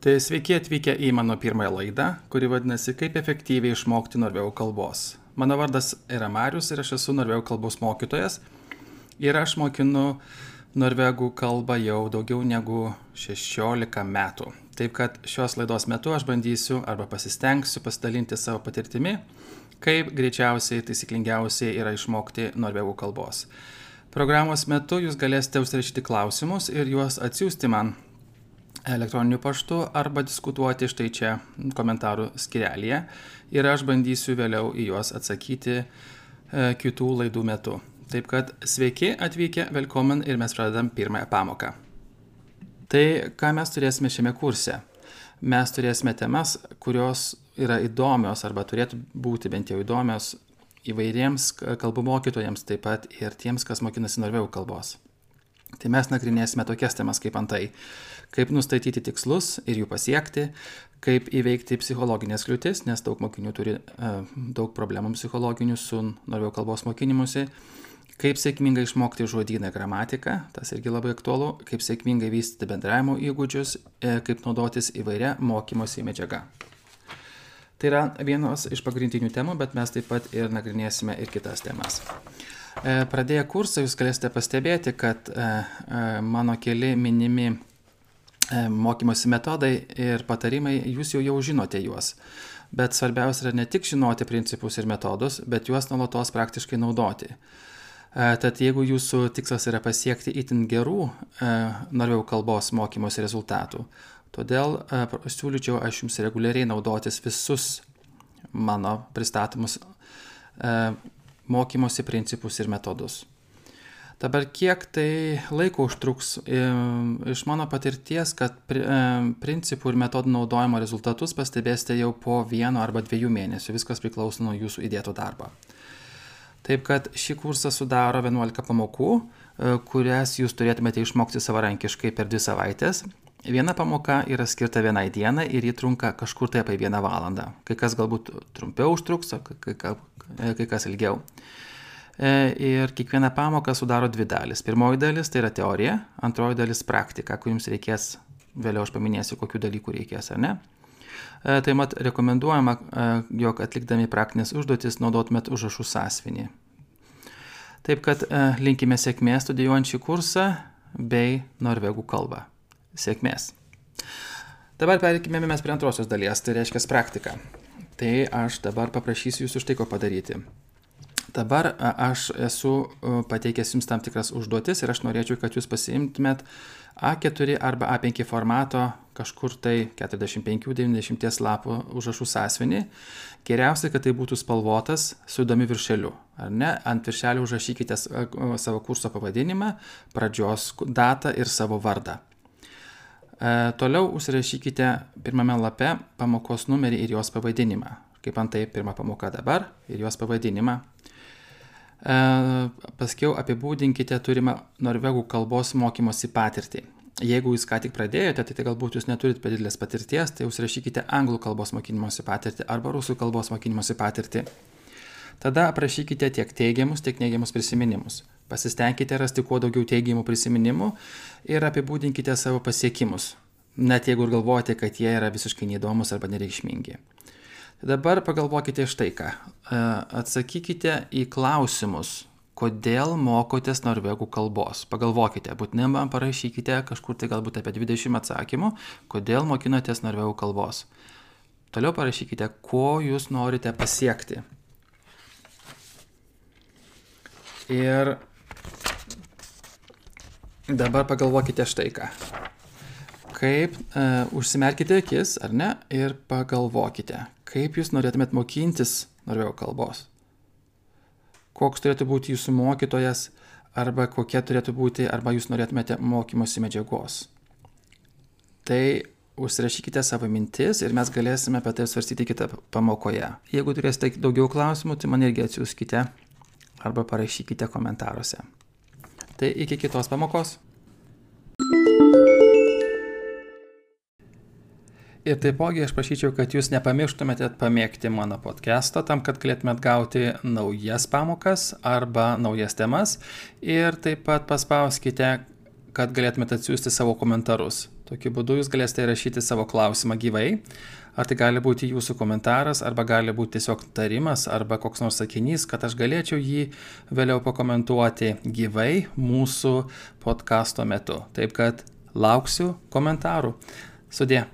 Tai sveiki atvykę į mano pirmąją laidą, kuri vadinasi Kaip efektyviai išmokti norvegų kalbos. Mano vardas yra Marius ir aš esu norvegų kalbos mokytojas. Ir aš mokinu norvegų kalbą jau daugiau negu 16 metų. Taip kad šios laidos metu aš bandysiu arba pasistengsiu pasidalinti savo patirtimi, kaip greičiausiai, taisyklingiausiai yra išmokti norvegų kalbos. Programos metu jūs galėsite užsirašyti klausimus ir juos atsiųsti man elektroniniu paštu arba diskutuoti štai čia komentarų skirelėje ir aš bandysiu vėliau į juos atsakyti e, kitų laidų metu. Taip kad sveiki atvykę, velkomen ir mes pradedam pirmąją pamoką. Tai ką mes turėsime šiame kurse? Mes turėsime temas, kurios yra įdomios arba turėtų būti bent jau įdomios įvairiems kalbų mokytojams, taip pat ir tiems, kas mokinasi norvegų kalbos. Tai mes nagrinėsime tokias temas kaip antai kaip nustatyti tikslus ir jų pasiekti, kaip įveikti psichologinės kliūtis, nes daug mokinių turi uh, daug problemų psichologinių su norvegų kalbos mokinimusi, kaip sėkmingai išmokti žodyną gramatiką, tas irgi labai aktualu, kaip sėkmingai vystyti bendravimo įgūdžius, e, kaip naudotis įvairia mokymosi medžiaga. Tai yra vienos iš pagrindinių temų, bet mes taip pat ir nagrinėsime ir kitas temas. E, pradėję kursą jūs galėsite pastebėti, kad mano keli minimi E, mokymosi metodai ir patarimai, jūs jau jau žinote juos. Bet svarbiausia yra ne tik žinoti principus ir metodus, bet juos nuolatos praktiškai naudoti. E, tad jeigu jūsų tikslas yra pasiekti itin gerų e, norvegų kalbos mokymosi rezultatų, todėl siūlyčiau aš jums reguliariai naudotis visus mano pristatomus mokymosi principus ir metodus. Dabar kiek tai laiko užtruks? Iš mano patirties, kad principų ir metodų naudojimo rezultatus pastebėsite jau po vieno arba dviejų mėnesių. Viskas priklauso nuo jūsų įdėto darbo. Taip kad šį kursą sudaro 11 pamokų, e, kurias jūs turėtumėte išmokti savarankiškai per dvi savaitės. Viena pamoka yra skirta vienai dienai ir ji trunka kažkur tai apie vieną valandą. Kai kas galbūt trumpiau užtruks, kai, kai, kai kas ilgiau. E, ir kiekviena pamoka sudaro dvi dalis. Pirmoji dalis tai yra teorija, antroji dalis praktika, kur jums reikės, vėliau aš paminėsiu, kokiu dalyku reikės ar ne. E, taip pat rekomenduojama, e, jog atlikdami praktinės užduotis naudotumėt užrašų sąsvinį. Taip kad linkime sėkmės studijuojant šį kursą bei norvegų kalbą. Sėkmės. Dabar perikime mes prie antrosios dalies, tai reiškia praktika. Tai aš dabar paprašysiu jūsų štai ko padaryti. Dabar aš esu pateikęs jums tam tikras užduotis ir aš norėčiau, kad jūs pasiimtumėt A4 arba A5 formato kažkur tai 45-90 lapų užrašų sąsvinį. Geriausia, kad tai būtų spalvotas su įdomi viršeliu. Ar ne? Ant viršelio užrašykite savo kurso pavadinimą, pradžios datą ir savo vardą. E, toliau užsirašykite pirmame lape pamokos numerį ir jos pavadinimą. Kaip antai pirmą pamoką dabar ir jos pavadinimą E, paskiau apibūdinkite turimą norvegų kalbos mokymosi patirtį. Jeigu jūs ką tik pradėjote, tai, tai galbūt jūs neturite per didelės patirties, tai užrašykite anglų kalbos mokymosi patirtį arba rusų kalbos mokymosi patirtį. Tada aprašykite tiek teigiamus, tiek neigiamus prisiminimus. Pasistengkite rasti kuo daugiau teigiamų prisiminimų ir apibūdinkite savo pasiekimus, net jeigu ir galvojate, kad jie yra visiškai neįdomus arba nereikšmingi. Dabar pagalvokite štai ką. E, atsakykite į klausimus, kodėl mokotės norvegų kalbos. Pagalvokite, būtinai man parašykite kažkur tai galbūt apie 20 atsakymų, kodėl mokinotės norvegų kalbos. Toliau parašykite, ko jūs norite pasiekti. Ir dabar pagalvokite štai ką. Kaip uh, užsimerkite akis, ar ne, ir pagalvokite, Kaip jūs norėtumėt mokintis norvegų kalbos? Koks turėtų būti jūsų mokytojas, arba kokia turėtų būti, arba jūs norėtumėte mokymosi medžiagos. Tai užsirašykite savo mintis ir mes galėsime apie tai svarstyti kitą pamokoje. Jeigu turėsite daugiau klausimų, tai man irgi atsiųskite arba parašykite komentaruose. Tai iki kitos pamokos. Ir taipogi aš prašyčiau, kad jūs nepamirštumėte pamėgti mano podcast'o tam, kad galėtumėt gauti naujas pamokas arba naujas temas. Ir taip pat paspauskite kad galėtumėte atsiųsti savo komentarus. Tokiu būdu jūs galėsite įrašyti savo klausimą gyvai. Ar tai gali būti jūsų komentaras, arba gali būti tiesiog tarimas, arba koks nors sakinys, kad aš galėčiau jį vėliau pakomentuoti gyvai mūsų podkasto metu. Taip kad lauksiu komentarų. Sudė.